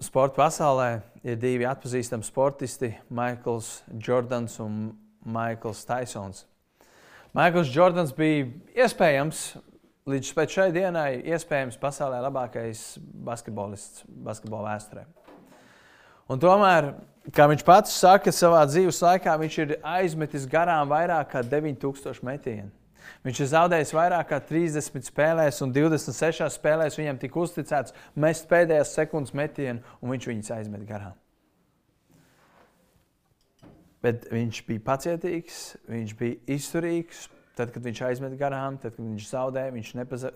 sporta pasaulē ir divi atpazīstami sportisti - Maikls Jordans un Maikls Taisons. Maikls Jordans bija iespējams līdz šai dienai iespējams pasaulē labākais basketbolists basketbola vēsturē. Un tomēr, kā viņš pats saka, savā dzīves laikā viņš ir aizmetis garām vairāk kā 9000 metienu. Viņš ir zaudējis vairāk kā 30 spēlēs, un 26 spēlēs viņam tika uzticēts mest pēdējās sekundes metienu, un viņš viņus aizmet garām. Bet viņš bija pacietīgs, viņš bija izturīgs, Tad, kad viņš aizmet garām, tad, kad viņš zaudēja, viņš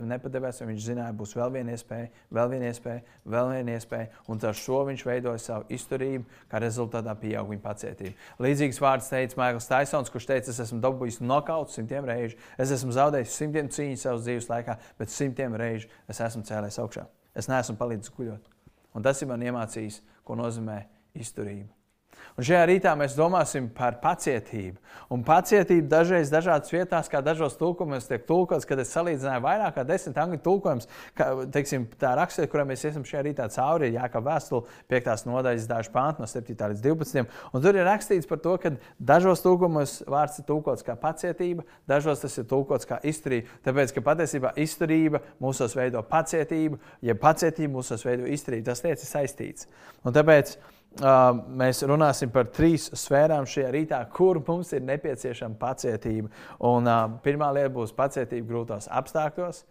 nepadevās, viņš zināja, būs vēl viena iespēja, vēl viena iespēja, vēl viena iespēja. Un ar šo viņš veidoja savu izturību, kā rezultātā pieauga viņa pacietība. Līdzīgs vārds teica Maikls Taisons, kurš teica, es esmu dabūjis nokautu simtiem reižu. Es esmu zaudējis simtiem cīņu savas dzīves laikā, bet simtiem reižu es esmu cēlējis augšā. Es neesmu palicis guļot. Un tas ir man iemācījis, ko nozīmē izturība. Un šajā rītā mēs domāsim par pacietību. Un pacietība dažreiz dažādās vietās, kā dažos tulkumos tiek tulkots, kad es salīdzināju vairāk kā desmit angļu tulkojumus. Teiksim, tā rakstura, kurā mēs esam šajā rītā cauri, ir jākā vēstule 5. nodaļas dažu pāntu no 7. līdz 12. Un tur ir rakstīts par to, ka dažos tulkumos vārds ir tulkots kā pacietība, dažos tas ir tulkots kā izturība. Tāpēc, ka patiesībā izturība mūsos veido pacietību, ja pacietība mūsos veido izturību, tas ir saistīts. Un tāpēc mēs runāsim par trīs sfērām šajā rītā, kur mums ir nepieciešama pacietība. Un, pirmā lieta būs pacietība grūtos apstākļos,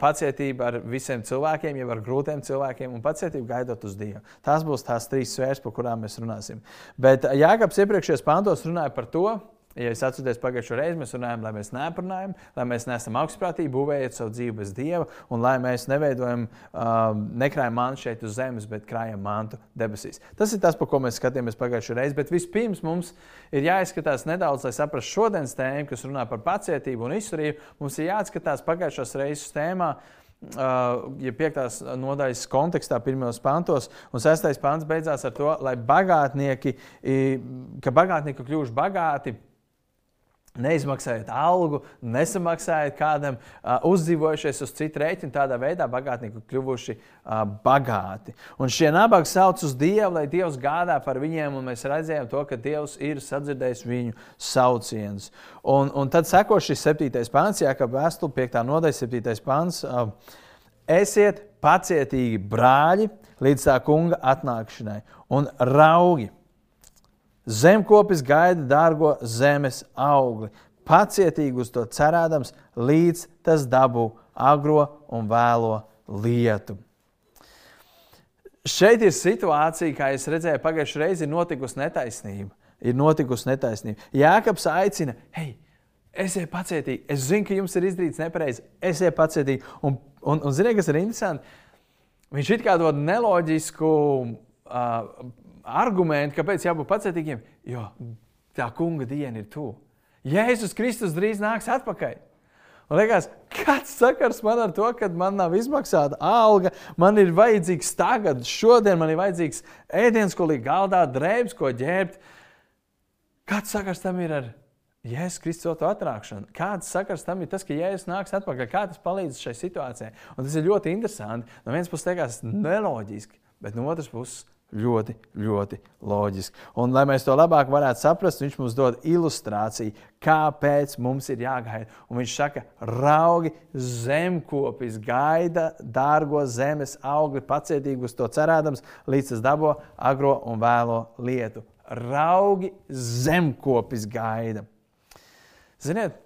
pacietība ar visiem cilvēkiem, jau ar grūtiem cilvēkiem, un pacietība gaidot uz Dievu. Tās būs tās trīs sfēras, par kurām mēs runāsim. Bet Jānis iepriekšējos pantos runāja par to, Ja es atceros pagājušo reizi, mēs runājām, lai mēs neparunājam, lai mēs neesam augstprātīgi, būvējot savu dzīvi bez dieva, un lai mēs neveidojam, um, nekrājam mantu šeit uz zemes, bet krājam mantu debesīs. Tas ir tas, par ko mēs skatījāmies pagājušo reizi. Bet vispirms mums ir jāizskatās nedaudz, lai saprastu šodienas tēmu, kas runā par pacietību un izturību. Mums ir jāatskatās pagājušās reizes tēmā. Uh, ja piektās nodaļas kontekstā, pirmajos pantos, un sestais pants beidzās ar to, lai bagātnieki, ka bagātnieki kļuvuši bagāti, Neizmaksājot algu, nesamaksājot kādam, uh, uzdzīvojušies uz citu rēķinu, tādā veidā bagātnieki kļuvuši uh, bagāti. Un šie nabagi sauc uz Dievu, lai Dievs gādā par viņiem, un mēs redzējām to, ka Dievs ir sadzirdējis viņu saucienus. Un, un tad seko šis septītais pāns, kā vēstule, 5. nodaļa, 7. pāns. Uh, Esiet pacietīgi, brāļi, līdz tā kunga atnākšanai, un raugi Zemkopis gaida dārgo zemes augli, pacietīgi uz to cerēdams, līdz tas dabū agro un vēlo lietu. Šeit ir situācija, kā es redzēju, pagājušajā reizē ir notikusi netaisnība. Ir notikusi netaisnība. Jēkabs aicina, hei, esiet pacietīgi. Es zinu, ka jums ir izdarīts nepareizi. Esiet pacietīgi. Un, un, un ziniet, kas ir interesanti? Viņš it kā dod neloģisku uh, argumenti, kāpēc jābūt pacietīgiem, jo tā kunga diena ir tuvu. Jēzus Kristus drīz nāks atpakaļ. Man liekas, kāds sakars man ar to, ka man nav izmaksāta alga, man ir vajadzīgs tagad, šodien man ir vajadzīgs ēdiens, ko likt galdā, drēbes, ko ģērbt. Kāds sakars tam ir ar Jēzus Kristus atnākšanu? Kāds sakars tam ir tas, ka Jēzus nāks atpakaļ? Kā tas palīdz šai situācijai? Un tas ir ļoti interesanti. No vienas puses, liekas, neloģiski, bet no otras puses, ļoti, ļoti loģiski. Un, lai mēs to labāk varētu saprast, viņš mums dod ilustrāciju, kāpēc mums ir jāgaida. Un viņš saka, raugi zemkopis gaida dārgo zemes augli, pacietīgi uz to cerēdams, līdz tas dabo agro un vēlo lietu. Raugi zemkopis gaida. Ziniet,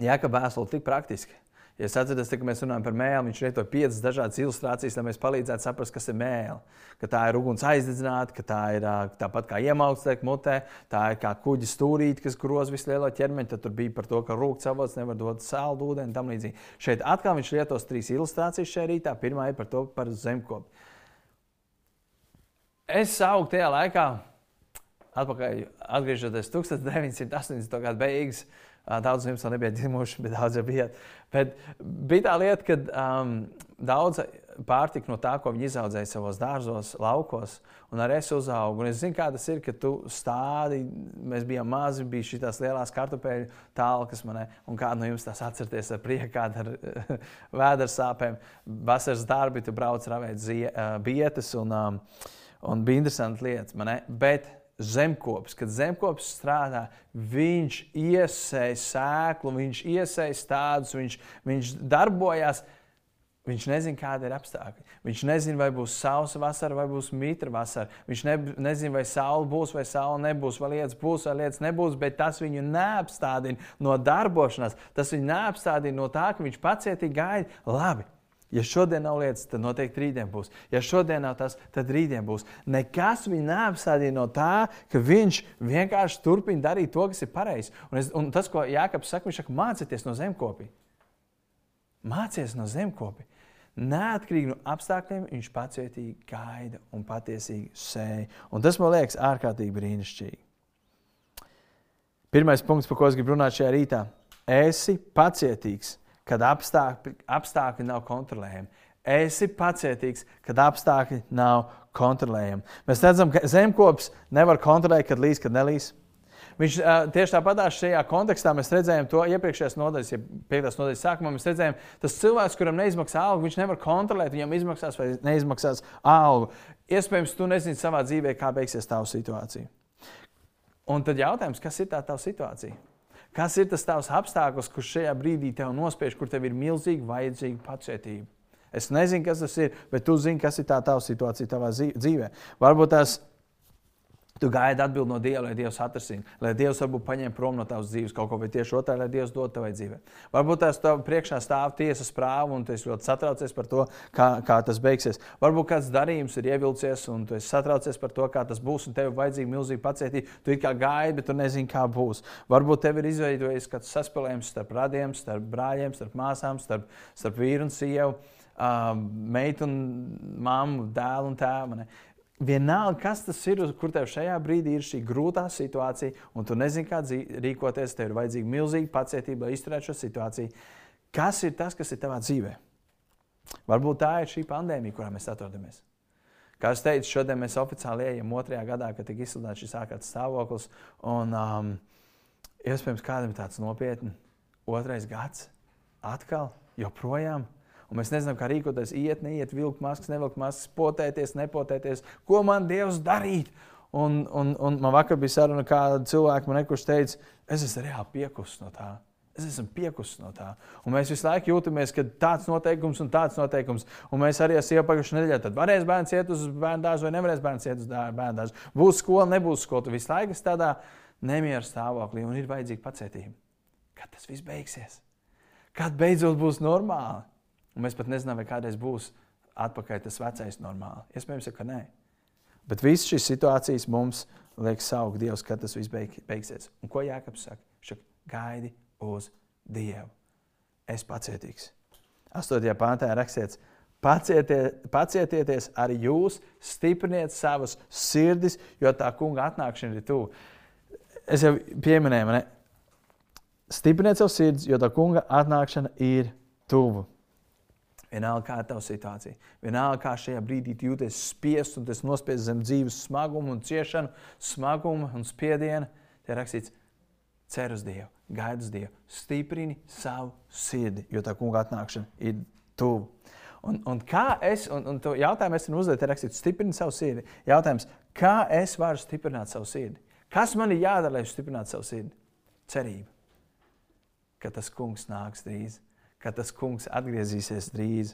Jēkabā vēstule tik praktiski. Ja es atceros, ka mēs runājam par mēlu, viņš lietoja piecas dažādas ilustrācijas, lai mēs palīdzētu saprast, kas ir mēlē. Ka tā ir uguns aizdedzināta, ka tā ir tāpat kā iemaukta mutē, tā ir kā kuģa stūrīte, kas groz visu lielo ķermeni. Tad tur bija par to, ka rūkstošs avots nevar dot sāli, ūdeni un tam līdzīgi. Šeit atkal viņš lietos trīs ilustrācijas šajā rītā. Pirmā ir par to par zemkopu. Es augu tajā laikā, atpakaļ, atgriežoties 1980. gada beigās. Daudz no jums vēl nebija dzimuši, bet daudz jau bija. Bet bija tā lieta, ka um, daudz pārtika no tā, ko viņi izaudzēja savos dārzos, laukos, un arī es uzaugu. Un es zinu, kā tas ir, kad tu stādi, mēs bijām mazi, bija šīs lielās kartupeļu tālkas, manē, un kādu no jums tās atcerieties ar prieku, kāda ar vēdera sāpēm. Vasaras darbi, tu brauc ravēt bietas, un, um, un bija interesanti lietas. Bet zemkopis, kad zemkopis strādā, viņš iesēja sēklu, viņš iesēja stādus, viņš, viņš darbojās. Viņš nezina, kāda ir apstākļi. Viņš nezina, vai būs sausa vasara vai būs mitra vasara. Viņš ne, nezina, vai saule būs vai saule nebūs, vai lietas būs vai lietas nebūs, bet tas viņu neapstādina no darbošanās. Tas viņu neapstādina no tā, ka viņš pacietīgi gaida. Labi, Ja šodien nav lietas, tad noteikti rītdien būs. Ja šodien nav tas, tad rītdien būs. Nekas viņu neapstādīja no tā, ka viņš vienkārši turpina darīt to, kas ir pareizi. Un, es, un tas, ko Jānis saka, viņš saka, mācieties no zemkopī. Mācieties no zemkopī. Neatkarīgi no apstākļiem, viņš pacietīgi gaida un patiesīgi sēž. Tas man liekas ārkārtīgi brīnišķīgi. Pirmais punkts, par ko es gribu runāt šajā rītā. Esi pacietīgs kad apstākļi, apstākļi nav kontrolējami. Esi pacietīgs, kad apstākļi nav kontrolējami. Mēs redzam, ka zemkopis nevar kontrolēt, kad līs, kad nelīs. Viņš tieši tāpat šajā kontekstā mēs redzējām to iepriekšējās nodaļas, ja piektās nodaļas sākumā mēs redzējām, tas cilvēks, kuram neizmaksā algu, viņš nevar kontrolēt, viņam izmaksās vai neizmaksās algu. Iespējams, tu nezini savā dzīvē, kā beigsies tava situācija. Un tad jautājums, kas ir tā tava situācija? Kas ir tas tavs apstākļus, kurš šajā brīdī tev nospiež, kur tev ir milzīgi vajadzīga pacietība? Es nezinu, kas tas ir, bet tu zini, kas ir tā tava situācija tavā dzīvē. Varbūt tās Tu gaidi atbildi no Dieva, lai Dievs atrisina, lai Dievs varbūt paņem prom no tavas dzīves kaut ko, vai tieši otrādi, lai Dievs dod tavai dzīvē. Varbūt tās tev priekšā stāv tiesas prāva, un tu esi ļoti satraucies par to, kā, kā tas beigsies. Varbūt kāds darījums ir ievilcies, un tu esi satraucies par to, kā tas būs, un tev ir vajadzīga milzīga pacietība. Tu kā gaidi, bet tu nezini, kā būs. Varbūt tev ir izveidojis kāds saspēlējums starp radiem, starp brāļiem, starp māsām, starp, starp vīru un sievu. Uh, meitu un māmu, dēlu un tēvu. Vienalga, kas tas ir, kur tev šajā brīdī ir šī grūtā situācija, un tu nezini, kā rīkoties, tev ir vajadzīga milzīga pacietība, lai izturētu šo situāciju. Kas ir tas, kas ir tavā dzīvē? Varbūt tā ir šī pandēmija, kurā mēs atrodamies. Kā es teicu, šodien mēs oficiāli ejam otrajā gadā, kad tika izsludināts šis ārkārtas stāvoklis. Un, um, iespējams, kādam ir tāds nopietns otrais gads, atkal, joprojām. Un mēs nezinām, kā rīkoties, iet, neiet, vilkt maskas, nevilkt maskas, potēties, nepotēties. Ko man Dievs darīt? Un, un, un man vakar bija saruna, kāda cilvēka man nekurš teica, es esmu reāli piekusis no tā. Es esmu piekusis no tā. Un mēs visu laiku jūtamies, ka tāds noteikums un tāds noteikums. Un mēs arī esam pagājušajā nedēļā. Tad varēs bērns iet uz bērnu dārzu vai nevarēs bērns iet uz bērnu dārzu. Būs skola, nebūs skola. Tu visu laiku esi tādā nemieru stāvoklī un ir vajadzīga pacietība. Kad tas viss beigsies? Kad beidzot būs normāli? Un mēs pat nezinām, vai kādreiz būs atpakaļ tas vecais normāli. Iespējams, ka nē. Bet visas šīs situācijas mums liek saukt Dievs, kad tas viss beig, beigsies. Un ko Jānis saka? Saka, gaidi uz Dievu. Es pacietīgs. 8. pāntā rakstīts, pacietie, pacietieties arī jūs, stipriniet savas sirdis, jo tā kunga atnākšana ir tuvu. Es jau pieminēju, ne? Stipriniet savu sirdi, jo tā kunga atnākšana ir tuvu. Vienalga, kāda ir tava situācija. Vienalga, kā šajā brīdī jūties spiests un tas nospiež zem dzīves smagumu un ciešanu, smagumu un spiedienu. Te rakstīts, cer uz Dievu, gaida uz Dievu, stiprini savu sirdi, jo tā kunga atnākšana ir tuvu. Un, un kā es, un, un to jautājumu es uzdevu, te rakstīts, stiprini savu sirdi. Jautājums, kā es varu stiprināt savu sirdi? Kas man ir jādara, lai stiprinātu savu sirdi? Cerība, ka tas kungs nāks drīz ka tas kungs atgriezīsies drīz.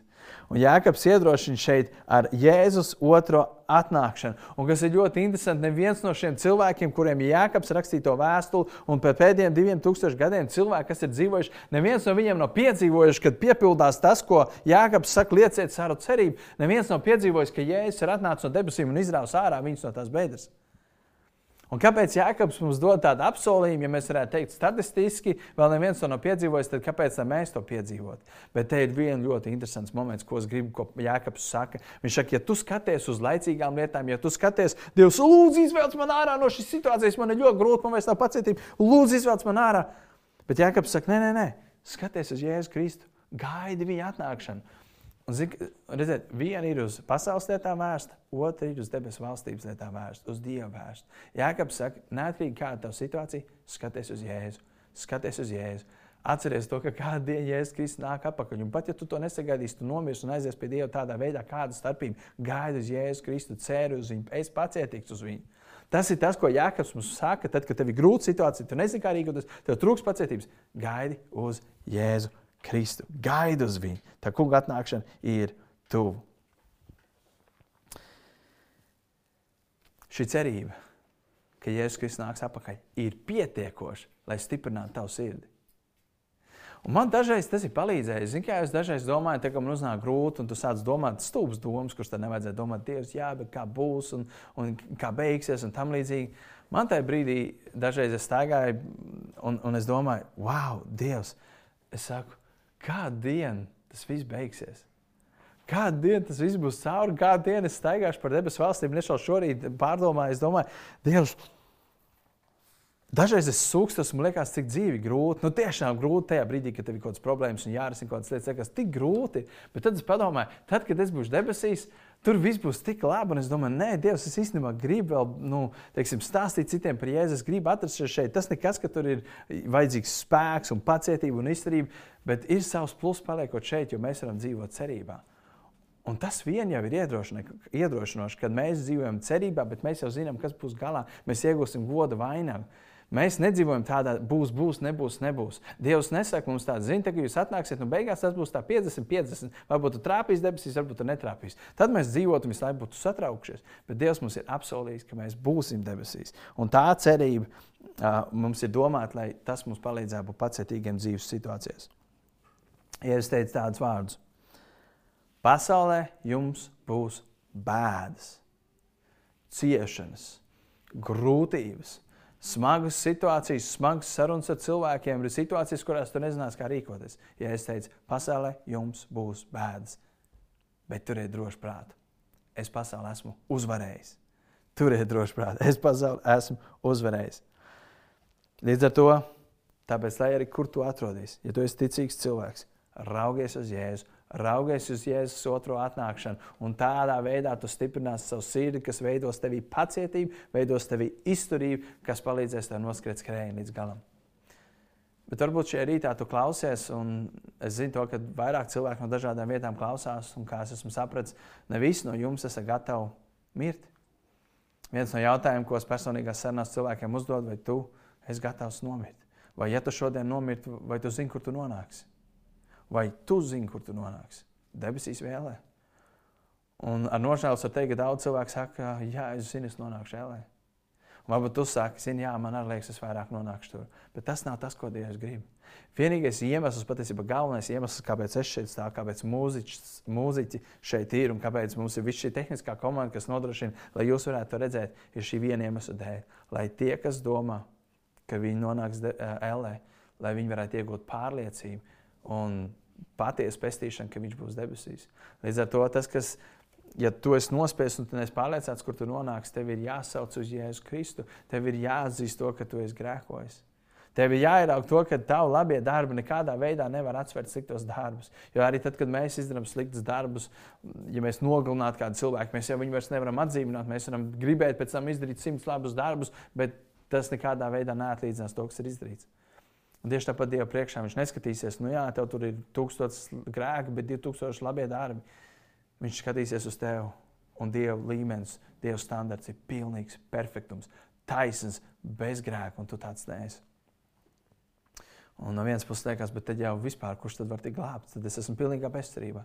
Un Jēkabs iedrošina šeit ar Jēzus otro atnākšanu. Un kas ir ļoti interesanti, neviens no šiem cilvēkiem, kuriem Jēkabs rakstīja to vēstuli, un pēc pēdējiem diviem tūkstošiem gadiem cilvēki, kas ir dzīvojuši, neviens no viņiem nav piedzīvojuši, kad piepildās tas, ko Jēkabs saka, lieciet savu cerību. Neviens nav piedzīvojis, ka Jēzus ir atnācis no debesīm un izrāvis ārā viņus no tās beigas. Un kāpēc Jēkabs mums dod tādu apsolījumu, ja mēs varētu teikt, statistiski, vēl neviens to nav piedzīvojis, tad kāpēc mēs to piedzīvot? Bet te ir viens ļoti interesants moments, ko es gribu, ko Jēkabs saka. Viņš saka, ja tu skaties uz laicīgām lietām, ja tu skaties, Dievs, lūdzu, izvelc man ārā no šīs situācijas, man ir ļoti grūti, man vairs nav pacietība, lūdzu, izvelc man ārā. Bet Jēkabs saka, nē, nē, nē, skaties uz Jēzu Kristu, gaidi viņa atnākšanu. Un, zin, redziet, viena ir uz pasaules lietām vērsta, otra ir uz debesu valstības lietām vērsta, uz Dievu vērsta. Jākap saka, neatkarīgi kāda ir tava situācija, skaties uz Jēzu. Skaties uz Jēzu. Atceries to, ka kādu dienu Jēzus Kristus nāk atpakaļ. Un pat ja tu to nesagaidīsi, tu nomirsi un aizies pie Dieva tādā veidā, kāda starpība gaida uz Jēzus Kristu, ceru uz viņu, es pacietīgs uz viņu. Tas ir tas, ko Jānis mums saka, tad, kad tev ir grūta situācija, tu nezini, kā rīkoties, tev trūks pacietības. Gaidi uz Jēzu Kristu, gaidi uz viņu. Tā kunga atnākšana ir tuvu. Šī cerība, ka Jēzus Kristus nāks atpakaļ, ir pietiekoša, lai stiprinātu tavu sirdi. Un man dažreiz tas ir palīdzējis. Zini, kā es dažreiz domāju, te, ka man uznāk grūti, un tu sāc domāt stulbas domas, kuras tad nevajadzētu domāt, Dievs, jā, bet kā būs un, un kā beigsies un tam līdzīgi. Man tajā brīdī dažreiz es staigāju, un, un es domāju, wow, Dievs, es saku, kādu dienu tas viss beigsies. Kādu dienu tas viss būs cauri, kādu dienu es staigāšu par debesu valstīm. Es jau šorīt pārdomāju, es domāju, Dievs, Dažreiz es sūkstos, man liekas, cik dzīvi grūti. Nu, tiešām grūti tajā brīdī, kad tev ir kaut kādas problēmas un jārisina kaut kādas lietas, liekas, tik grūti. Bet tad es padomāju, tad, kad es būšu debesīs, tur viss būs tik labi. Un es domāju, nē, Dievs, es īstenībā gribu vēl nu, teiksim, stāstīt citiem par Jēzu. Es gribu atrasties šeit. Tas nekas, ka tur ir vajadzīgs spēks un pacietība un izturība, bet ir savs plus paliekot šeit, jo mēs varam dzīvot cerībā. Un tas vien jau ir iedrošinoši, kad mēs dzīvojam cerībā, bet mēs jau zinām, kas būs galā. Mēs iegūsim godu vainagu. Mēs nedzīvojam tādā, būs, būs, nebūs, nebūs. Dievs nesaka mums tādu, zini, ka jūs atnāksiet, un beigās tas būs tā 50, 50. Varbūt tu trāpīs debesīs, varbūt tu netrāpīs. Tad mēs dzīvotu, visu laiku būtu satraukšies. Bet Dievs mums ir apsolījis, ka mēs būsim debesīs. Un tā cerība uh, mums ir domāta, lai tas mums palīdzētu būt pacietīgiem dzīves situācijās. Ja es teicu tādus vārdus, pasaulē jums būs bēdas, ciešanas, grūtības smagas situācijas, smagas sarunas ar cilvēkiem, ir situācijas, kurās tu nezināsi, kā rīkoties. Ja es teicu, pasaulē jums būs bēdas, bet turiet droši prātu. Es pasaulē esmu uzvarējis. Turiet droši prātu. Es pasaulē esmu uzvarējis. Līdz ar to, tāpēc, lai arī kur tu atrodies, ja tu esi ticīgs cilvēks, raugies uz Jēzu raugies uz Jēzus otro atnākšanu. Un tādā veidā tu stiprināsi savu sirdi, kas veidos tevī pacietību, veidos tevī izturību, kas palīdzēs tev noskriet skrējienu līdz galam. Bet varbūt šajā rītā tu klausies, un es zinu, to, ka vairāk cilvēku no dažādām vietām klausās, un kā es esmu sapratis, ne visi no jums esat gatavi mirt. Viens no jautājumiem, ko es personīgās sarunās cilvēkiem uzdod, vai tu esi gatavs nomirt? Vai ja tu šodien nomirti, vai tu zini, kur tu nonāksi? Vai tu zini, kur tu nonāksi? Debesīs vēlē. Un ar nožēlu var teikt, ka daudz cilvēku saka, jā, es zinu, es nonākšu vēlē. Un varbūt tu saki, zini, jā, man arī liekas, es vairāk nonākšu tur. Bet tas nav tas, ko Dievs grib. Vienīgais iemesls, patiesībā galvenais iemesls, kāpēc es šeit stāvu, kāpēc mūziķi, mūziķi šeit ir un kāpēc mums ir visa šī tehniskā komanda, kas nodrošina, lai jūs varētu to redzēt, ir šī viena iemesla dēļ. Lai tie, kas domā, ka viņi nonāks LE, lai viņi varētu iegūt pārliecību, un patiesa pestīšana, ka viņš būs debesīs. Līdz ar to tas, kas, ja tu esi nospiests un tu neesi pārliecināts, kur tu nonāksi, tev ir jāsauc uz Jēzu Kristu. Tev ir jāatzīst to, ka tu esi grēkojis. Tev ir jāierauga to, ka tavu labie darbi nekādā veidā nevar atsvērt sliktos darbus. Jo arī tad, kad mēs izdarām sliktus darbus, ja mēs nogalinātu kādu cilvēku, mēs jau viņu vairs nevaram atzīmēt. Mēs varam gribēt pēc tam izdarīt simts labus darbus, bet tas nekādā veidā neatlīdzinās to, kas ir izdarīts. Un tieši tāpat Dieva priekšā viņš neskatīsies, nu jā, tev tur ir tūkstotis grēki, bet 2000 labie darbi. Viņš skatīsies uz tevi, un Dieva līmenis, Dieva standarts ir pilnīgs, perfektums, taisns, bez grēka, un tu tāds neesi. Un no vienas puses liekas, bet tad jau vispār, kurš tad var tikt glābts, tad es esmu pilnīgā bezcerībā.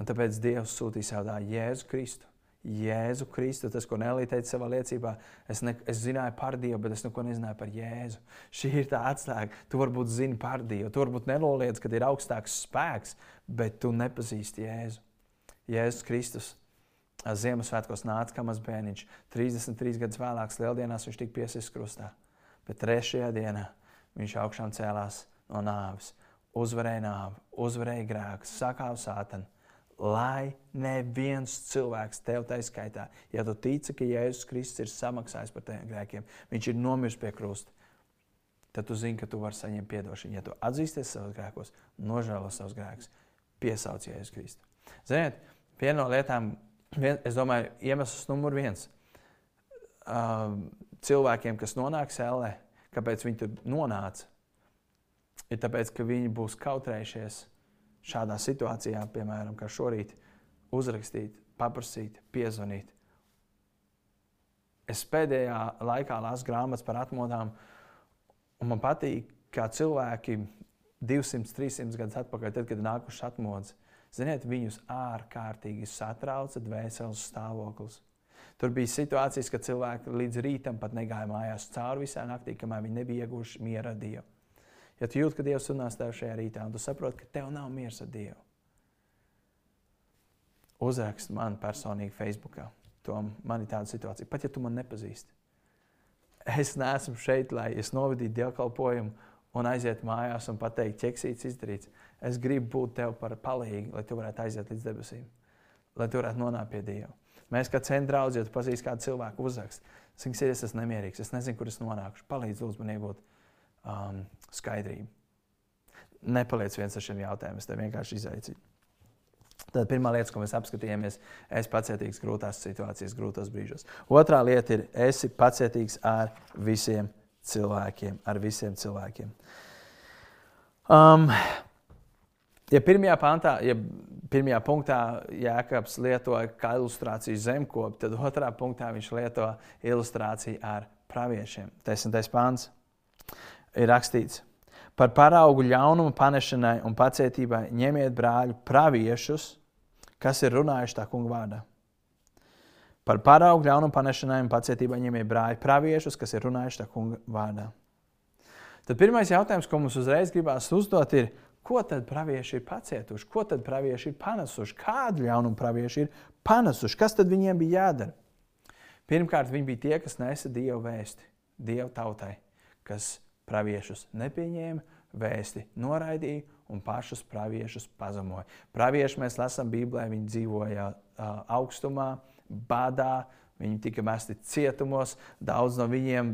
Un tāpēc Dievs sūtīja savu dēlu Jēzu Kristu Jēzu Kristu, tas, ko Nelija teica savā liecībā, es, ne, es zināju par Dievu, bet es neko nezināju par Jēzu. Šī ir tā atslēga. Tu varbūt zini par Dievu, tu varbūt nenoliedz, ka ir augstāks spēks, bet tu nepazīsti Jēzu. Jēzus Kristus Ziemassvētkos nāca kā mazs bērniņš. 33 gadus vēlāk, Lieldienās, viņš tika piesists krustā. Bet trešajā dienā viņš augšām cēlās no nāves, uzvarēja nāvi, uzvarēja grēkus, sakāva sātanu lai neviens cilvēks tev tā skaitā, ja tu tici, ka Jēzus Kristus ir samaksājis par tiem grēkiem, viņš ir nomiris pie krusta, tad tu zini, ka tu vari saņemt atdošanu. Ja tu atzīsties savos grēkos, nožēlo savus grēkus, piesauc Jēzus Kristu. Ziniet, viena no lietām, vien, es domāju, iemesls numur viens uh, cilvēkiem, kas nonāk sēlē, kāpēc viņi tur nonāca, ir tāpēc, ka viņi būs kautrējušies šādā situācijā, piemēram, kā šorīt, uzrakstīt, paprasīt, piezvanīt. Es pēdējā laikā lasu grāmatas par atmodām, un man patīk, kā cilvēki 200, 300 gadus atpakaļ, tad, kad nākuši atmodas, ziniet, viņus ārkārtīgi satrauca dvēseles stāvoklis. Tur bija situācijas, kad cilvēki līdz rītam pat negāja mājās cauri visā naktī, kamēr viņi nebija ieguvuši miera Dievu. Ja tu jūti, ka Dievs runās tev šajā rītā, un tu saproti, ka tev nav miers ar Dievu, uzrakst man personīgi Facebookā. Tom, man ir tāda situācija, pat ja tu man nepazīsti. Es neesmu šeit, lai es novadītu dievkalpojumu un aizietu mājās un pateiktu, ķeksīts izdarīts. Es gribu būt tev par palīgu, lai tu varētu aiziet līdz debesīm, lai tu varētu nonākt pie Dieva. Mēs kā centra draugi, ja tu pazīsti kādu cilvēku, uzrakst. Es esmu es nemierīgs, es nezinu, kur es nonākšu. Palīdz, lūdzu, man iegūt um, skaidrību. Nepaliec viens ar šiem jautājumiem, es tev vienkārši izaicinu. Tad pirmā lieta, ko mēs apskatījāmies, ir esi pacietīgs grūtās situācijās, grūtos brīžos. Otrā lieta ir, esi pacietīgs ar visiem cilvēkiem. Ar visiem cilvēkiem. Um, ja pirmajā, pantā, ja pirmajā punktā Jēkabs lietoja kā ilustrāciju zemkopu, tad otrā punktā viņš lieto ilustrāciju ar praviešiem. Desmitais pāns ir rakstīts. Par paraugu ļaunumu panešanai un pacietībai ņemiet brāļu praviešus, kas ir runājuši tā kunga vārdā. Par paraugu ļaunumu panešanai un pacietībai ņemiet brāļu praviešus, kas ir runājuši tā kunga vārdā. Tad pirmais jautājums, ko mums uzreiz gribās uzdot, ir, ko tad pravieši ir pacietuši, ko tad pravieši ir panesuši, kādu ļaunumu pravieši ir panesuši, kas tad viņiem bija jādara? Pirmkārt, viņi bija tie, kas nesa Dieva vēsti, Dieva tautai, kas praviešus nepieņēma, vēsti noraidīja un pašus praviešus pazemoja. Pravieši mēs lasām Bībelē, viņi dzīvoja augstumā, badā, Viņi tika mesti cietumos, daudz no viņiem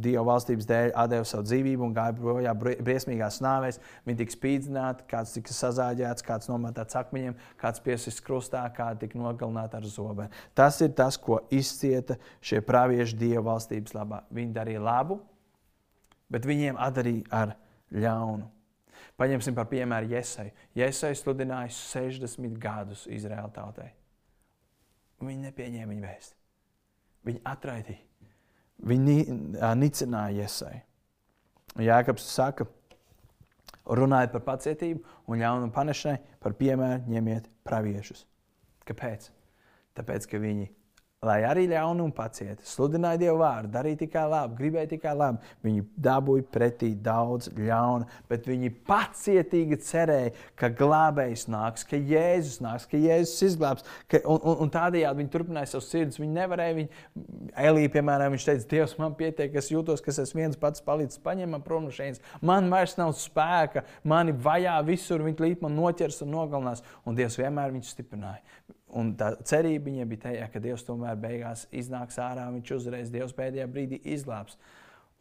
Dieva valstības dēļ deva savu dzīvību un gāja bojā briesmīgās nāvēs. Viņi tika spīdzināti, kāds tika sazāģēts, kāds nometāts akmeņiem, kāds piesists krustā, kāds tika nogalināts ar zobenu. Tas ir tas, ko izcieta šie pravieši Dieva valstības labā. Viņi darīja labu, bet viņiem atdarīja ar ļaunu. Paņemsim par piemēru Iesai. Iesai sludināja 60 gadus Izraēla tautai. Viņi nepieņēma viņa vēstu. Viņi atraidīja. Viņi nicināja Iesai. Jēkabs saka, runājiet par pacietību un ļaunumu panešanai, par piemēru ņemiet praviešus. Kāpēc? Tāpēc, ka viņi lai arī ļaunu un pacieti, sludināja Dievu vārdu, darīja tikai labu, gribēja tikai labu. Viņi dabūja pretī daudz ļauna, bet viņi pacietīgi cerēja, ka glābējs nāks, ka Jēzus nāks, ka Jēzus izglābs. Ka, un, un, un tādējādi viņi turpināja savu sirds. Viņi nevarēja, viņi, Elija, piemēram, viņš teica, Dievs, man pietiek, es jūtos, ka es viens pats palicis, paņem man prom no šejienes. Man vairs nav spēka, mani vajā visur, viņi līdz man noķers un nogalinās. Un Dievs vienmēr viņu stiprināja. Un tā cerība viņai bija tajā, ka Dievs tomēr beigās iznāks ārā, viņš uzreiz Dievs pēdējā brīdī izglābs.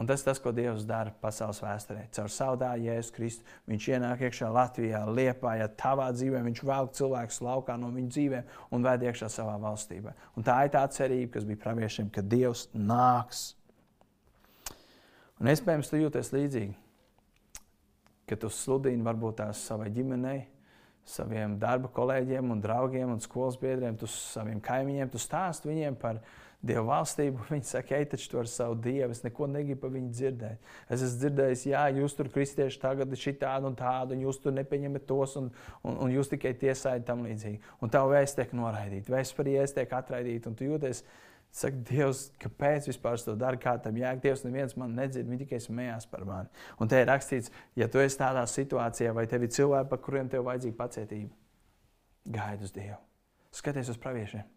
Un tas ir tas, ko Dievs dara pasaules vēsturē. Caur savu dēlu Jēzus Kristu viņš ienāk iekšā Latvijā, Liepājā, tavā dzīvē, viņš velk cilvēkus laukā no viņu dzīvēm un ved iekšā savā valstībā. Un tā ir tā cerība, kas bija praviešiem, ka Dievs nāks. Un iespējams, tu jūties līdzīgi, ka tu sludini varbūt tās savai ģimenei, saviem darba kolēģiem, un draugiem un skolas biedriem, tu saviem kaimiņiem, tu stāsti viņiem par Dieva valstību. Viņi saka, ej, taču tu ar savu Dievu, es neko negribu par viņu dzirdēt. Es esmu dzirdējis, jā, jūs tur kristieši tagad ir šī tāda un tāda, un jūs tur nepieņemat tos, un, un, un jūs tikai tiesājat tam līdzīgi. Un tavu vēstu tiek noraidīta, vēsts par ies tiek atraidīta, un tu jūties, Saka, Dievs, kāpēc vispār to dara? Kā tam jāk? Dievs, neviens man nedzird, viņi tikai smējās par mani. Un te ir rakstīts, ja tu esi tādā situācijā, vai tev ir cilvēki, par kuriem tev vajadzīga pacietība, gaidi uz Dievu. Skaties uz praviešiem.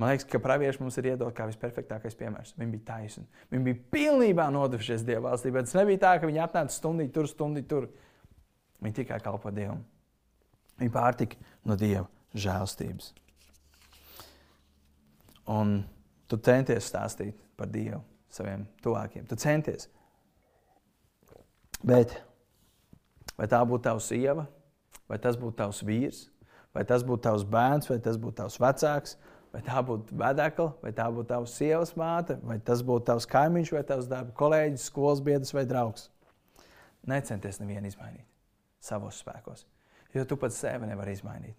Man liekas, ka pravieši mums ir iedot kā visperfektākais piemērs. Viņi bija taisni. Viņi bija pilnībā nodevušies Dieva valstī. Bet tas nebija tā, ka viņi atnāca stundī tur, stundī tur. Viņi tikai kalpo Dievam. Viņi pārtika no Dieva žēlstības. Un tu centies stāstīt par Dievu saviem tuvākiem. Tu centies. Bet vai tā būtu tavs sieva, vai tas būtu tavs vīrs, vai tas būtu tavs bērns, vai tas būtu tavs vecāks, vai tā būtu vedekla, vai tā būtu tavs sievas māte, vai tas būtu tavs kaimiņš, vai tavs darba kolēģis, skolas biedrs vai draugs. Necenties nevienu izmainīt savos spēkos, jo tu pats sevi nevari izmainīt.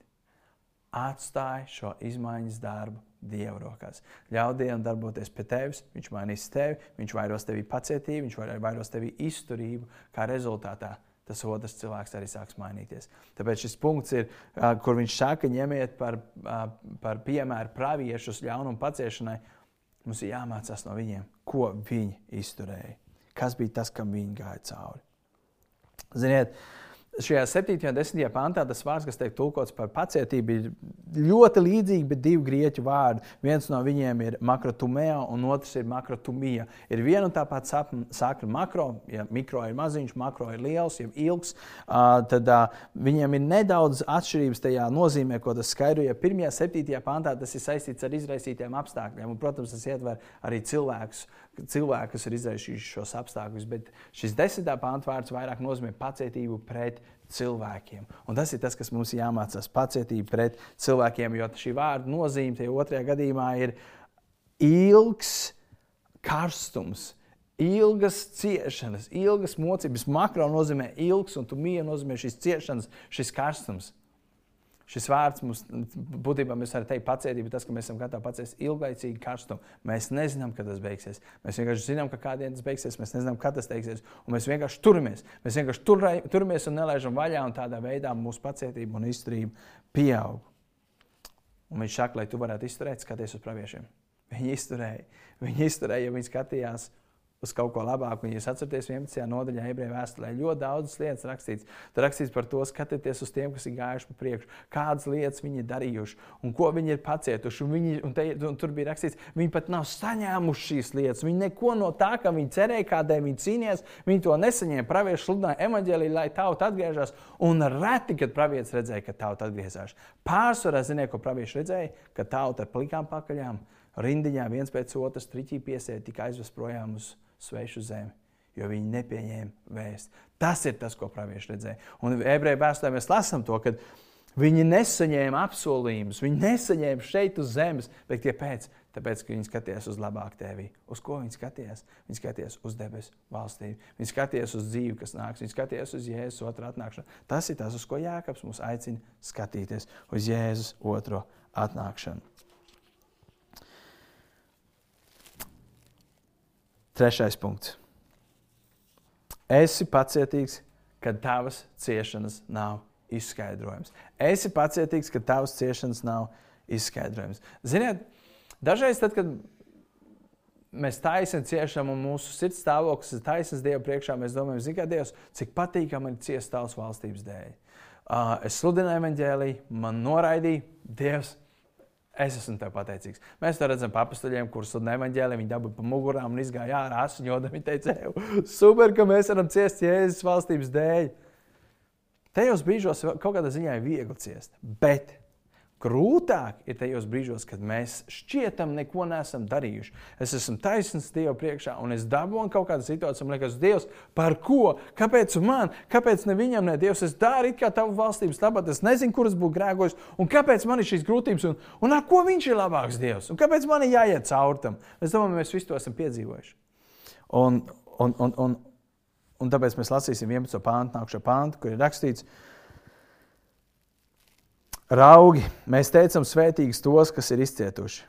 Atstāj šo izmaiņas darbu Dieva rokās. Ļauj Dievam darboties pie tevis, Viņš mainīs tevi, Viņš vairos tevī pacietību, Viņš vairos tevī izturību, kā rezultātā tas otrs cilvēks arī sāks mainīties. Tāpēc šis punkts ir, kur viņš saka, ņemiet par, par piemēru praviešus ļaunumu paciešanai. Mums ir jāmācās no viņiem, ko viņi izturēja, kas bija tas, kam viņi gāja cauri. Ziniet, uh, šajā 7. un 10. pantā tas vārds, kas tiek tulkots par pacietību, ir ļoti līdzīgs, bet divi grieķu vārdi. Viens no viņiem ir makrotumēja, un otrs ir makrotumija. Ir viena un tā pati sakra makro, ja mikro ir maziņš, makro ir liels, jau ilgs. Tad viņiem ir nedaudz atšķirības tajā nozīmē, ko tas skaidro. Ja 1. un 7. pantā tas ir saistīts ar izraisītiem apstākļiem, un, protams, tas ietver arī cilvēkus, cilvēki, kas ir izraisījuši šos apstākļus, bet šis desmitā pānta vārds vairāk nozīmē pacietību pret cilvēkiem. Un tas ir tas, kas mums jāmācās - pacietība pret cilvēkiem, jo šī vārda nozīme tajā otrajā gadījumā ir ilgs karstums. Ilgas ciešanas, ilgas mocības, makro nozīmē ilgs, un tu mīli nozīmē šīs ciešanas, šis karstums. Šis vārds mums būtībā mēs varam teikt, pacietība tas, ka mēs esam gatavi paciest ilglaicīgi karstumu. Mēs nezinām, kad tas beigsies. Mēs vienkārši zinām, ka kādā dienā tas beigsies. Mēs nezinām, kad tas beigsies. Mēs vienkārši turamies. Mēs vienkārši turē, turamies un nelaižam vaļā. Un tādā veidā mūsu pacietība un izturība pieaug. Un viņš saka, lai tu varētu izturēt, skaties uz praviešiem. Viņi izturēja. Viņi izturēja, jo viņi skatījās uz kaut ko labāku. Un, ja atceraties, 11. nodaļā ebreju vēsturē ļoti daudzas lietas rakstīts. Tur rakstīts par to, skatieties uz tiem, kas ir gājuši pa priekšu, kādas lietas viņi ir darījuši un ko viņi ir pacietuši. Un viņi, un te, un tur bija rakstīts, viņi pat nav saņēmuši šīs lietas. Viņi neko no tā, kā viņi cerēja, kādēļ viņi cīnījās, viņi to nesaņēma. Pravieši sludināja evaņģēlīju, lai tauta atgriežas. Un reti, kad pravietis redzēja, ka tauta atgriežas. Pārsvarā zināja, ko pravieši redzēja, ka tauta ar plikām pakaļām rindiņā viens pēc otras triķī piesēja, tika aizvest projām uz svešu zemi, jo viņi nepieņēma vēstu. Tas ir tas, ko pravieši redzēja. Un ebreju vēsturē mēs lasām to, ka viņi nesaņēma apsolījumus, viņi nesaņēma šeit uz zemes, bet kāpēc? Tāpēc, ka viņi skatījās uz labāku tevi. Uz ko viņi skatījās? Viņi skatījās uz debesu valstību. Viņi skatījās uz dzīvi, kas nāks. Viņi skatījās uz Jēzus otru atnākšanu. Tas ir tas, uz ko Jēkabs mums aicina skatīties. Uz Jēzus otro atnākšanu. Trešais punkts. Esi pacietīgs, kad tavas ciešanas nav izskaidrojams. Esi pacietīgs, ka tavas ciešanas nav izskaidrojams. Ziniet, dažreiz, tad, kad mēs taisnām ciešam un mūsu sirds stāvoklis ir taisnīgs Dieva priekšā, mēs domājam, zina, Dievs, cik patīkami ir ciest tavas valstības dēļ. Uh, es sludināju evaņģēlīju, man noraidīja Dievs. Es esmu tev pateicīgs. Mēs to redzam papastuļiem, kurus sludina evaņģēlī. Viņi dabūja pa mugurām un izgāja ārā asiņot. Viņi teica, super, ka mēs varam ciest Jēzus valstības dēļ. Tajos brīžos kaut kādā ziņā ir viegli ciest. Bet Grūtāk ir tajos brīžos, kad mēs šķietam, neko neesam darījuši. Es esmu taisnīgs Dieva priekšā, un es dabūju kaut kādu situāciju, man liekas, Dievs, par ko? Kāpēc man? Kāpēc ne viņam, ne Dievs? Es daru it kā tavu valstības labāk, es nezinu, kuras būtu grēkojis, un kāpēc man ir šīs grūtības, un, un ar ko viņš ir labāks Dievs? Un kāpēc man ir jāiet cauri tam? Es domāju, mēs visi to esam piedzīvojuši. Un, un, un, un, un tāpēc mēs lasīsim 11. pāntu, nākamo pāntu, kur ir rakstīts, ka Raugi, mēs teicam, svētīgus tos, kas ir izcietuši.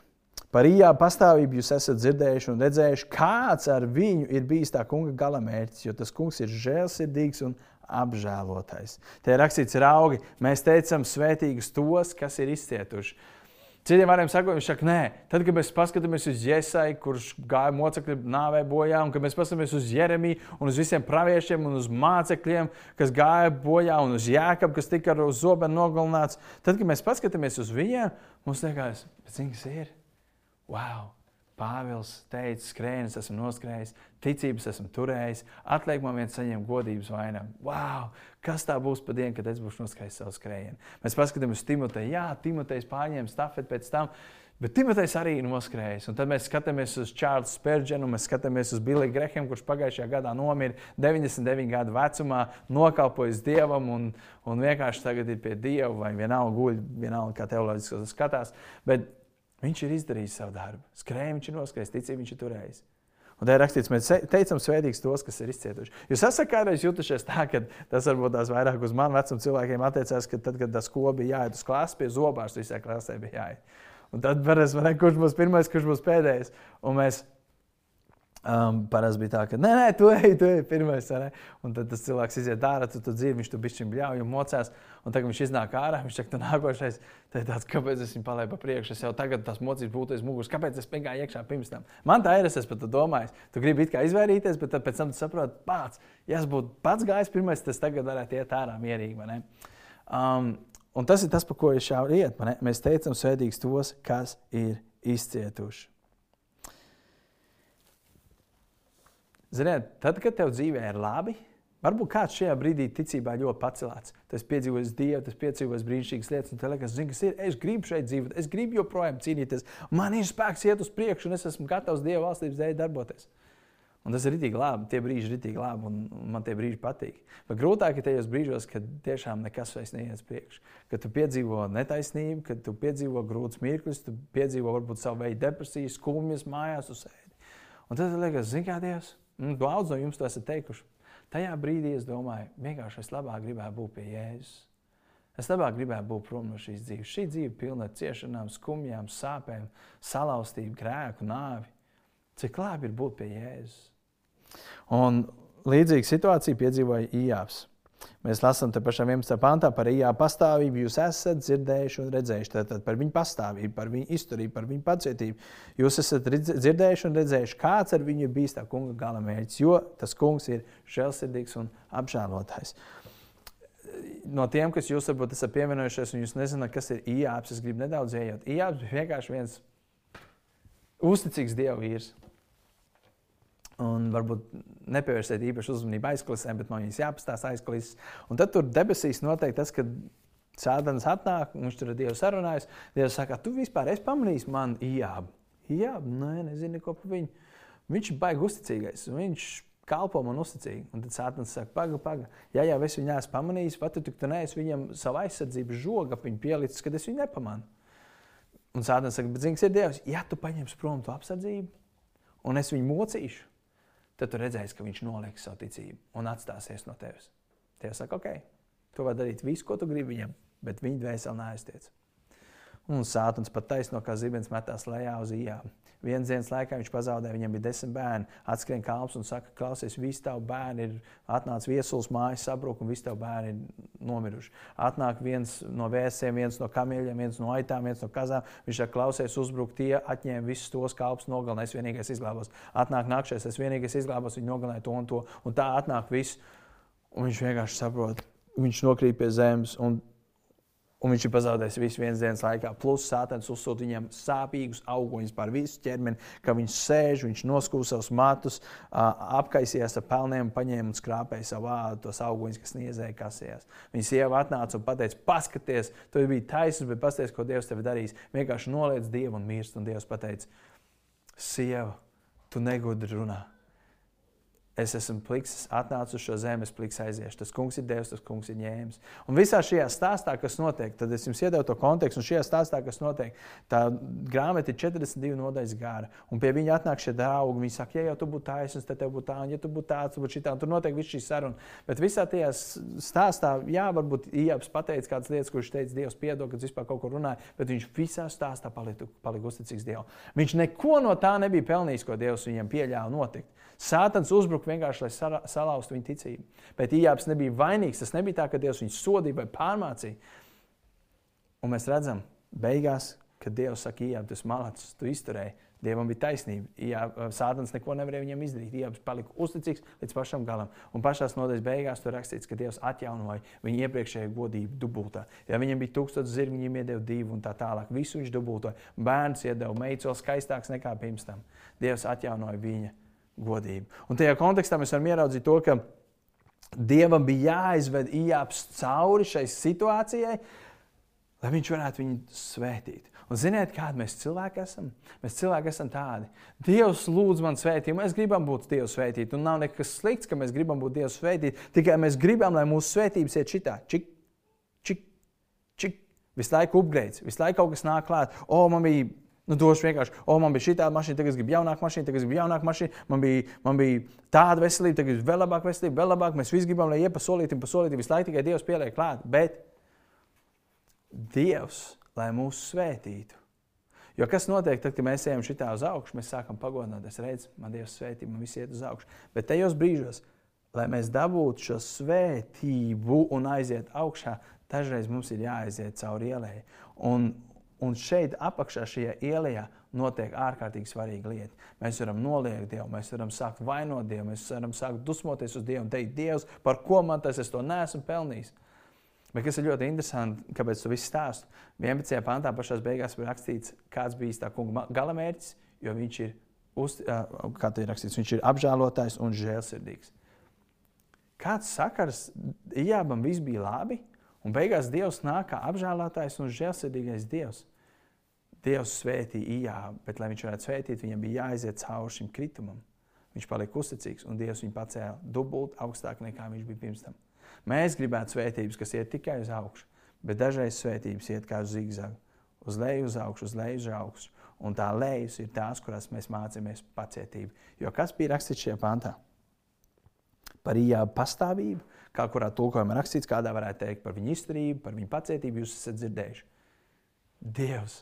Par īā pastāvību jūs esat dzirdējuši un redzējuši, kāds ar viņu ir bijis tā kunga galamērķis, jo tas kungs ir žēlsirdīgs un apžēlotais. Te ir rakstīts, raugi, mēs teicam, svētīgus tos, kas ir izcietuši. Citiem vārdiem sakot, viņš saka, nē, tad, kad mēs paskatāmies uz Jēzai, kurš gāja mocekļu nāvē bojā, un kad mēs paskatāmies uz Jeremiju un uz visiem praviešiem un uz mācekļiem, kas gāja bojā, un uz Jēkabu, kas tika ar zobenu nogalināts, tad, kad mēs paskatāmies uz viņiem, mums liekas, cik tas ir? Wow! Pāvils teica, skrējiens esmu noskrējis, ticības esmu turējis, atliek man viens saņemt godības vainagu. Wow! Kas tā būs pa dienu, kad es būšu noskrējis savu skrējienu? Mēs paskatāmies uz Timoteju. Jā, Timotejs pārņēma stafeti pēc tam. Bet Timotejs arī ir noskrējis. Un tad mēs skatāmies uz Čārlzu Spērģenu, mēs skatāmies uz Billiju Grehemu, kurš pagājušajā gadā nomira 99 gadu vecumā, nokalpojis dievam un, un vienkārši tagad ir pie dieva, vai vienalga guļ, vienalga kā teoloģiski skatās. Bet viņš ir izdarījis savu darbu. Skrējis, viņš ir noskrējis, ticība viņš ir turējis. Un tā ir rakstīts, mēs teicam, svētīgs tos, kas ir izcietuši. Jūs esat kādreiz jutušies tā, ka tas varbūt tās vairāk uz manu vecumu cilvēkiem attiecās, ka tad, kad tas koks bija jāiet uz klases, pie zobārsta visai klasē bija jāiet. Un tad parasti man kurš būs pirmais, kurš būs pēdējais. Un mēs um, parasti bija tā, ka nē, nē, tu ej, tu ej, pirmais. Un tad tas cilvēks iziet ārā, tu, tu dzīvi, viņš tu bišķiņ bļauj un mocās. Un tagad viņš iznāk ārā, viņš saka, tu nākošais. Tad ir tāds, kāpēc es viņu palēju pa priekšu? Es jau tagad tas mocības būtu aiz muguras. Kāpēc es pagāju iekšā pirms tam? Man tā ir, es pat domājis. Tu gribi it kā izvairīties, bet pēc tam tu saproti, pats, ja es būtu pats gājis pirmais, tas tagad varētu iet ārā mierīgi. Um, Un tas ir tas, par ko ir šā iet. Mēs teicam, svētīgs tos, kas ir izcietuši. Ziniet, tad, kad tev dzīvē ir labi, varbūt kāds šajā brīdī ticībā ļoti pacelāts. Tas piedzīvos Dievu, tas piedzīvos brīnišķīgas lietas, un tev liekas, zini, kas ir. Es gribu šeit dzīvot, es gribu joprojām cīnīties. Man ir spēks iet uz priekšu, un es esmu gatavs Dieva valstības dēļ darboties. Un tas ir rītīgi labi. Tie brīži ir rītīgi labi, un, man tie brīži patīk. Bet grūtāk ir tajos brīžos, kad tiešām nekas vairs neiet uz priekšu. Kad tu piedzīvo netaisnību, kad tu piedzīvo grūtus mirkļus, tu piedzīvo varbūt savu veidu depresiju, skumjas mājās uz sēdi. Un tad liekas, zini, kā Dievs, nu, daudz no jums to esat teikuši. Tajā brīdī es domāju, vienkārši es labāk gribētu būt pie Jēzus. Es labāk gribētu būt prom no šīs dzīves. Šī dzīve pilna ar ciešanām, skumjām, sāpēm, salauztību, grēku, nāvi. Cik labi ir būt pie Jēzus. Un līdzīgu situāciju piedzīvoja Ijāps. Mēs lasām te pašā 11. pantā par Ijāpu pastāvību. Jūs esat dzirdējuši un redzējuši tātad par viņu pastāvību, par viņu izturību, par viņu pacietību. Jūs esat dzirdējuši un redzējuši, kāds ar viņu ir bijis tā kunga galamērķis, jo tas kungs ir žēlsirdīgs un apžēlotājs. No tiem, kas jūs varbūt esat pievienojušies, un jūs nezināt, kas ir Ijāps, es gribu nedaudz ieiet. Ijāps bija vienkārši viens uzticīgs dievu vīrs. Un varbūt nepievērsiet īpašu uzmanību aizkulisēm, bet man viņas jāpastāsta aizkulisēs. Un tad tur debesīs noteikti tas, ka Sēdens atnāk, viņš tur ar Dievu sarunājas. Dievs saka, tu vispār esi pamanījis man ījābu. Jā, nē, nezinu ko par viņu. Viņš ir baigi uzticīgais. Viņš kalpo man uzticīgi. Un tad Sēdens saka, paga, paga. Ja jau es viņu esmu pamanījis, pat tu, tu neesi viņam savu aizsardzības žogu ap viņu pielicis, kad es viņu nepamanu. Un Sēdens saka, bet zini, kas ir Dievs? Ja tu paņemsi prom to apsardzību un es viņu mocīšu, tad tu redzēsi, ka viņš noliks savu ticību un atstāsies no tevis. Tie saka, ok, tu vari darīt visu, ko tu gribi viņam, bet viņa dvēseli neaiztiec. Un sātums pat taisno kā zibens metās lejā uz ījām. Vienas dienas laikā viņš pazaudēja, viņam bija desmit bērni. Atskrien kalps un saka, klausies, visi tavi bērni ir atnācis viesulis, mājas sabruk, un visi tavi bērni ir nomiruši. Atnāk viens no vēsiem, viens no kamieļiem, viens no aitām, viens no kazām. Viņš saka, klausies, uzbruk tie, atņēma visus tos kalpus, nogalināja, es vienīgais izglābos. Atnāk nākšais, es vienīgais izglābos, viņi nogalināja to un to. Un tā atnāk viss, un viņš vienkārši saprot, viņš nokrīt pie zemes. Un un viņš ir pazaudējis visu vienas dienas laikā. Plus sātens uzsūta viņam sāpīgus auguņus par visu ķermeni, ka viņš sēž, viņš noskūs savus matus, apkaisījās ar pelniem, paņēma un skrāpēja savu vādu, tos auguņus, kas niezēja kasējās. Viņa sieva atnāca un teica, paskaties, tu biji taisnība, bet paskaties, ko Dievs tev darīs. Vienkārši noliec Dievu un mirst, un Dievs pateica, sieva, tu negudri runāt Es esmu pliks, atnācis uz šo zemi, es pliks aiziešu. Tas kungs ir devis, tas kungs ir ņēmis. Un visā šajā stāstā, kas notiek, tad es jums iedevu to kontekstu, un šajā stāstā, kas notiek, tā grāmata ir 42 nodaļas gara. Un pie viņa atnāk šie draugi. Viņi saka, ja jau tu būtu taisnīgs, tad tev būtu tā, un ja tu būtu tāds, tad šitā. Un tur notiek viss šī saruna. Bet visā tajā stāstā, jā, varbūt Ieps pateica kādas lietas, kurš teica, Dievs piedod, kad vispār kaut ko runāja, bet viņš visā stāstā palika uzticīgs Dievam. Viņš neko no tā nebija pelnījis, ko Dievs viņam pieļāva notikt. Sātans uzbruka vienkārši, lai salauztu viņa ticību. Bet Ijāps nebija vainīgs. Tas nebija tā, ka Dievs viņu sodīja vai pārmācīja. Un mēs redzam, beigās, kad Dievs saka, Ijāps, tas malacis, tu izturēji. Dievam bija taisnība. Jā, Sātans neko nevarēja viņam izdarīt. Ijāps palika uzticīgs līdz pašam galam. Un pašā nodaļas beigās tur rakstīts, ka Dievs atjaunoja viņa iepriekšējo godību dubultā. Ja viņam bija tūkstoš zirgu, viņam iedeva divu un tā tālāk. Visu viņš dubultoja. Bērns iedeva meitu vēl skaistāks nekā pirms tam. Dievs atjaunoja viņa godību. Un tajā kontekstā mēs varam ieraudzīt to, ka Dievam bija jāizved Ijāps cauri šai situācijai, lai viņš varētu viņu svētīt. Un ziniet, kādi mēs cilvēki esam? Mēs cilvēki esam tādi. Dievs lūdz man svētīt, mēs gribam būt Dieva svētīti. Un nav nekas slikts, ka mēs gribam būt Dieva svētīti. Tikai mēs gribam, lai mūsu svētības iet šitā. Čik, čik, čik. Visu laiku upgrades, visu laiku kaut kas nāk klāt. O, man bija Nu, došu vienkārši, o, man bija šī tāda mašīna, tagad es gribu jaunāku mašīnu, tagad es gribu jaunāku mašīnu, man bija, man bija tāda veselība, tagad ir vēl labāka veselība, vēl labāk. Mēs visi gribam, lai iepa solītim, pa solītim, visu laiku tikai Dievs pieliek klāt. Bet Dievs, lai mūs svētītu. Jo kas notiek tad, kad mēs ejam šitā uz augšu, mēs sākam pagodināt, es redzu, man Dievs svētī, man viss iet uz augšu. Bet tajos brīžos, lai mēs dabūtu šo svētību un aiziet augšā, dažreiz mums ir jāaiziet cauri ielai. Un, Un šeit apakšā šajā ielā notiek ārkārtīgi svarīga lieta. Mēs varam noliegt Dievu, mēs varam sākt vainot Dievu, mēs varam sākt dusmoties uz Dievu un teikt, Dievs, par ko man tas es to neesmu pelnījis. Bet kas ir ļoti interesanti, kāpēc tu viss stāst? 11. pantā pašā beigās ir rakstīts, kāds bija tā kunga galamērķis, jo viņš ir, uz, kā ir rakstīts, viņš ir apžēlotājs un žēlsirdīgs. Kāds sakars Ijābam viss bija labi, un beigās Dievs nāk kā apžēlotājs un žēlsirdīgais Dievs. Dievs svētīja Ijābu, bet, lai viņš varētu svētīt, viņam bija jāaiziet cauri šim kritumam. Viņš palika uzticīgs, un Dievs viņu pacēla dubult augstāk nekā viņš bija pirms tam. Mēs gribētu svētības, kas iet tikai uz augšu, bet dažreiz svētības iet kā uz zigzagu. Uz leju, uz augšu, uz leju, uz augšu. Un tā lejas ir tās, kurās mēs mācāmies pacietību. Jo kas bija rakstīts šajā pantā? Par Ijābu pastāvību, kā kurā tulkojumā rakstīts, kādā varētu teikt par viņu izturību, par viņu pacietību, jūs esat dzirdējuši. Dievs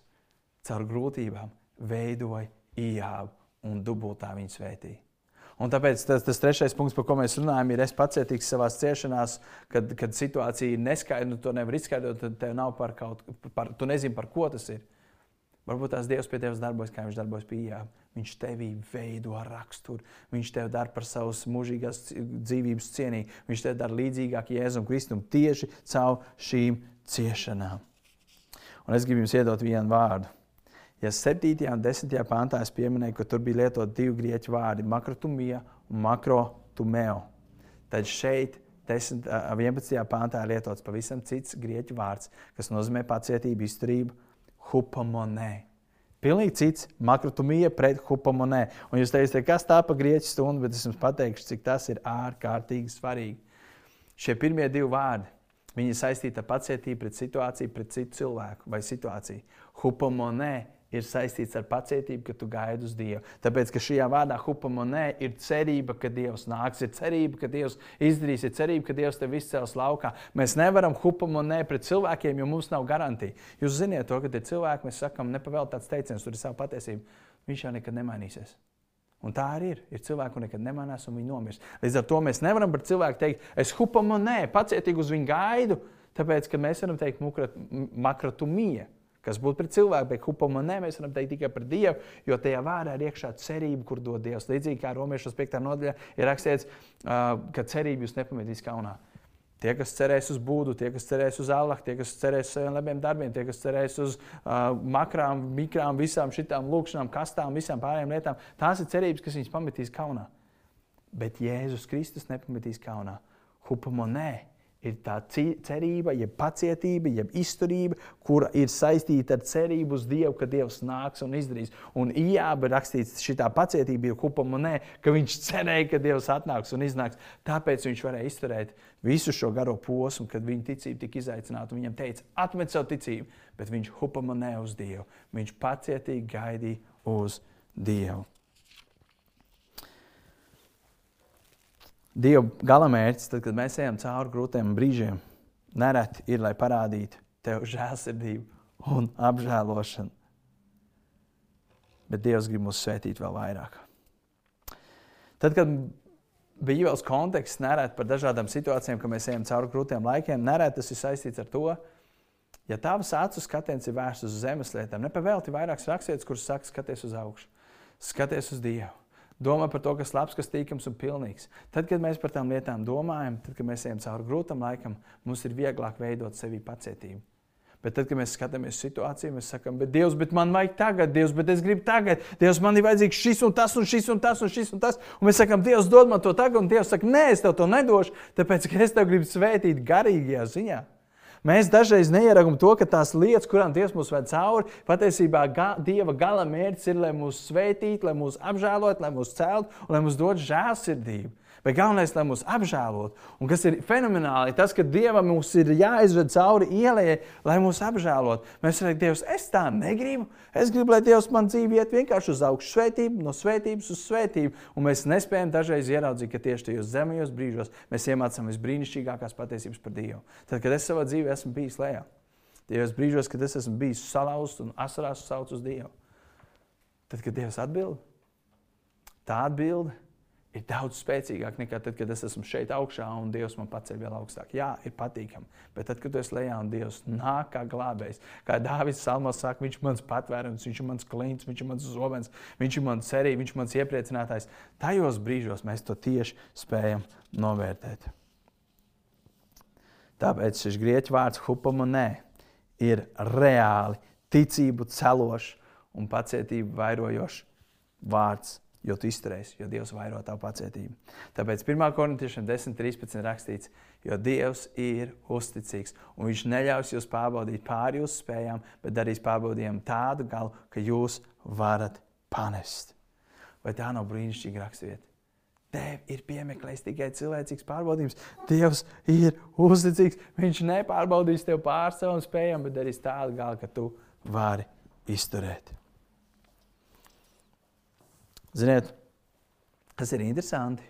caur grūtībām veidoja ijābu un dubultā viņa svētīja. Un tāpēc tas, tas trešais punkts, par ko mēs runājam, ir es pacietīgs savā ciešanās, kad, kad situācija ir neskaidra, nu, to nevar izskaidrot, tad tev nav par kaut ko, tu nezini, par ko tas ir. Varbūt tās Dievs pie tevis darbojas, kā viņš darbojas pie ijām. Viņš tevī veido raksturu, viņš tev dara par savas mūžīgās dzīvības cienīgu, viņš tev dara līdzīgāk Jēzum Kristum tieši caur šīm ciešanām. Un es gribu jums iedot vienu vārdu Ja 7. un 10. pāntā es pieminēju, ka tur bija lietot divi grieķu vārdi - makrotumija un makrotumeo, tad šeit 10, 11. pāntā ir lietots pavisam cits grieķu vārds, kas nozīmē pacietību, izturību, hupamonē. Pilnīgi cits makrotumija pret hupamonē. Un jūs teiksiet, kas tā pa grieķu stundu, bet es jums pateikšu, cik tas ir ārkārtīgi svarīgi. Šie pirmie divi vārdi. Viņi ir saistīti ar pacietību pret situāciju, pret citu cilvēku vai situāciju. Hupamonē ir saistīts ar pacietību, ka tu gaidi uz Dievu. Tāpēc, ka šajā vārdā hupamonē ir cerība, ka Dievs nāks, ir cerība, ka Dievs izdarīs, ir cerība, ka Dievs tevi izcels laukā. Mēs nevaram hupamonē pret cilvēkiem, jo mums nav garantija. Jūs zināt to, ka tie cilvēki, mēs sakām, nepavēl tāds teiciens, tur ir sava patiesība. Viņš jau nekad nemainīsies. Un tā arī ir. Ir cilvēki, kuriem nekad nemanās, un viņi nomirst. Līdz ar to mēs nevaram par cilvēku teikt, es hupamonē, pacietīgi uz viņu gaidu, tāpēc, ka mēs varam teikt makrotumija kas būtu pret cilvēku, bet hupomonē mēs varam teikt tikai par Dievu, jo tajā vārdā ir iekšā cerība, kur dod Dievs. Līdzīgi kā Romiešos 5. nodaļā ir rakstīts, ka cerību jūs nepametīs kaunā. Tie, kas cerēs uz būdu, tie, kas cerēs uz Allahu, tie, kas cerēs uz saviem labiem darbiem, tie, kas cerēs uz uh, makrām, mikrām, visām šitām lūkšanām, kastām, visām pārējām lietām, tās ir cerības, kas viņus pametīs kaunā. Bet Jēzus Kristus nepametīs kaunā. Hupamonē ir tā cerība, jeb pacietība, jeb izturība, kura ir saistīta ar cerību uz Dievu, ka Dievs nāks un izdarīs. Un Ijāba ir rakstīts, šī pacietība ir kupamonē, ka viņš cerēja, ka Dievs atnāks un iznāks. Tāpēc viņš varēja izturēt visu šo garo posmu, kad viņa ticība tika izaicināta. Viņam teica, atmet savu ticību, bet viņš hupamonē uz Dievu. Viņš pacietīgi gaidīja uz Dievu. Dieva galamērķis, tad, kad mēs ejam cauri grūtiem brīžiem, nereti ir, lai parādītu tev žēlsirdību un apžēlošanu. Bet Dievs grib mūs svētīt vēl vairāk. Tad, kad ievēlēts konteksts, nereti par dažādām situācijām, ka mēs ejam cauri grūtiem laikiem, nereti tas ir saistīts ar to, ja tavs acu skatiens ir vērsts uz zemes lietām, nepavēlti vairākas rakstītas, kuras saka, skaties uz augšu, skaties uz Dievu. Domā par to, kas labs, kas tīkams un pilnīgs. Tad, kad mēs par tām lietām domājam, tad, kad mēs ejam cauri grūtam laikam, mums ir vieglāk veidot sevī pacietību. Bet tad, kad mēs skatāmies situāciju, mēs sakām, bet Dievs, bet man vajag tagad, Dievs, bet es gribu tagad, Dievs, man ir vajadzīgs šis un tas, un šis un tas, un šis un tas. Un mēs sakām, Dievs, dod man to tagad, un Dievs saka, nē, es tev to nedošu, tāpēc, ka es tev gribu svētīt garīgajā ziņā. Mēs dažreiz neieragam to, ka tās lietas, kurām Dievs mūs ved cauri, patiesībā ga, Dieva gala mērķis ir, lai mūs sveitītu, lai mūs apžēlotu, lai mūs celtu un lai mums dod žēlsirdību. Bet galvenais, lai mūs apžēlotu. Un kas ir fenomenāli, tas, ka Dievam mums ir jāizved cauri ielai, lai mūs apžēlotu. Mēs varam teikt, Dievs, es tā negribu. Es gribu, lai Dievs man dzīvi iet vienkārši uz augšu svētību, no svētības uz svētību. Un mēs nespējam dažreiz ieraudzīt, ka tieši tajos zemajos brīžos mēs iemācāmies visbrīnišķīgākās patiesības par Dievu. Tad, kad es savā dzīvē esmu bijis lejā, tajos brīžos, kad es esmu bijis salauzts un asarās sauc uz Dievu, tad, kad Dievs atbild, tā atbilde ir daudz spēcīgāk nekā tad, kad es esmu šeit augšā un Dievs man paceļ vēl augstāk. Jā, ir patīkami. Bet tad, kad esi lejā un Dievs nāk kā glābējs, kā Dārvids Salmos saka, viņš ir mans patvērums, viņš ir mans klints, viņš ir mans zobens, viņš ir mans cerība, viņš ir mans iepriecinātājs. Tajos brīžos mēs to tieši spējam novērtēt. Tāpēc šis grieķu vārds hupamonē ir reāli ticību celošs un pacietību vairojošs vārds jo tu izturēsi, jo Dievs vairo tavu pacietību. Tāpēc 1. korintiešiem 10.13 rakstīts, jo Dievs ir uzticīgs un Viņš neļaus jūs pārbaudīt pāri jūsu spējām, bet darīs pārbaudījumu tādu galu, ka jūs varat panest. Vai tā nav brīnišķīga raksturvieta? Tev ir piemeklējis tikai cilvēcīgs pārbaudījums. Dievs ir uzticīgs. Viņš nepārbaudīs tev pār savām spējām, bet darīs tādu galu, ka tu vari izturēt. Ziniet, tas ir interesanti,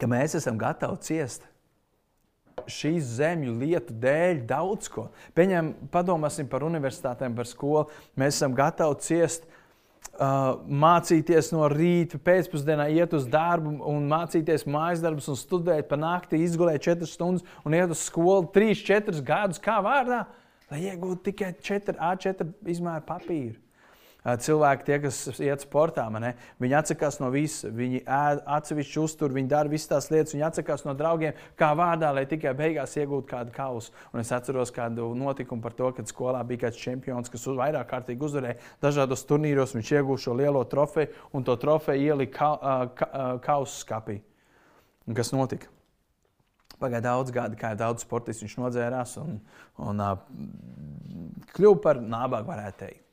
ka mēs esam gatavi ciest šīs zemju lietu dēļ daudz ko. Pieņem, padomāsim par universitātēm, par skolu. Mēs esam gatavi ciest, uh, mācīties no rīta, pēcpusdienā iet uz darbu un mācīties mājas darbus un studēt pa nakti, izgulēt 4 stundas un iet uz skolu 3-4 gadus kā vārdā, lai iegūtu tikai 4 A4 izmēru papīru cilvēki, tie, kas iet sportā, ne, viņi atsakās no visa, viņi ēd atsevišķi uztur, viņi dara visas tās lietas, viņi atsakās no draugiem, kā vārdā, lai tikai beigās iegūtu kādu kausu. Un es atceros kādu notikumu par to, kad skolā bija kāds čempions, kas vairāk kārtīgi uzvarēja dažādos turnīros, viņš iegūst šo lielo trofeju un to trofeju ielika ka, ka, kausu skapī. Un kas notika? Pagāja daudz gadi, kā daudz sportistu viņš nodzērās un, un uh, kļuva par nābāku, varētu teikt.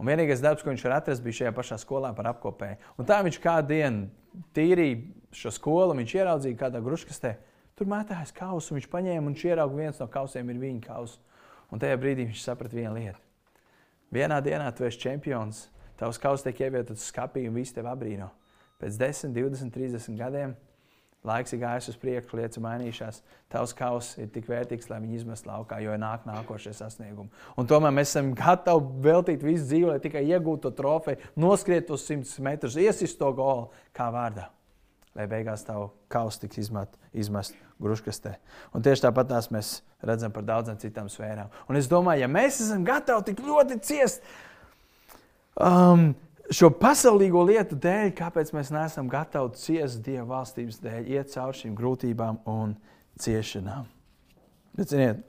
Un vienīgais darbs, ko viņš var atrast, bija šajā pašā skolā par apkopēju. Un tā viņš kādu dienu tīrīja šo skolu, viņš ieraudzīja kādā gruškastē. Tur mētājas kausu, viņš paņēma un ieraudzīja, viens no kausiem ir viņa kausa. Un tajā brīdī viņš saprata vienu lietu. Vienā dienā tu esi čempions, tavs kauss tiek ievietots skapī un viss tev apbrīno. Pēc 10, 20, 30 gadiem Laiks ir gājis uz priekšu, lietas mainījušās. Tavs kauss ir tik vērtīgs, lai viņi izmestu laukā, jo nāk nākošie sasniegumi. Un tomēr mēs esam gatavi veltīt visu dzīvi, lai tikai iegūtu to trofeju, noskriet uz 100 metrus, iesist to golu kā vārdā. Lai beigās tavu kausu tiks izmet, izmest gruškastē. Un tieši tāpat tās mēs redzam par daudzām citām sfērām. Un es domāju, ja mēs esam gatavi tik ļoti ciest, um, šo pasaulīgo lietu dēļ, kāpēc mēs neesam gatavi ciest Dieva valstības dēļ, iet cauri šīm grūtībām un ciešanām. Bet, ziniet,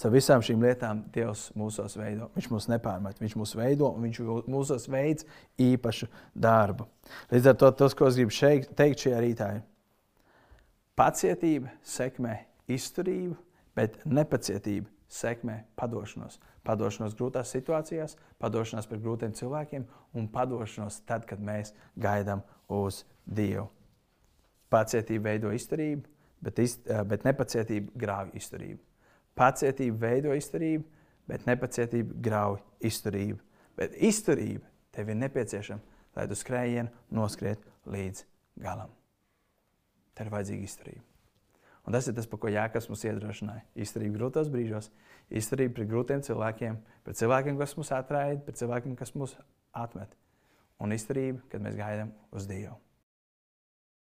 caur visām šīm lietām Dievs mūsos veido. Viņš mūs nepārmet, Viņš mūs veido un Viņš mūsos veids īpašu darbu. Līdz ar to tas, ko es gribu šeit, teikt šajā rītā, ir pacietība sekmē izturību, bet nepacietība sekmē padošanos. Padošanos grūtās situācijās, padošanās pret grūtiem cilvēkiem un padošanos tad, kad mēs gaidām uz Dievu. Pacietība veido izturību, bet, iz, eh, bet nepacietība grauj izturību. Pacietība veido izturību, bet nepacietība grauj izturību. Bet izturība tev ir nepieciešama, lai tu skrējienu noskriet līdz galam. Tev ir vajadzīga izturība. Un tas ir tas, par ko Jēkabs mums iedrošināja. Izturība grūtos brīžos, izturība pret grūtiem cilvēkiem, pret cilvēkiem, kas mūs atraida, pret cilvēkiem, kas mūs atmet. Un izturība, kad mēs gaidām uz Dievu.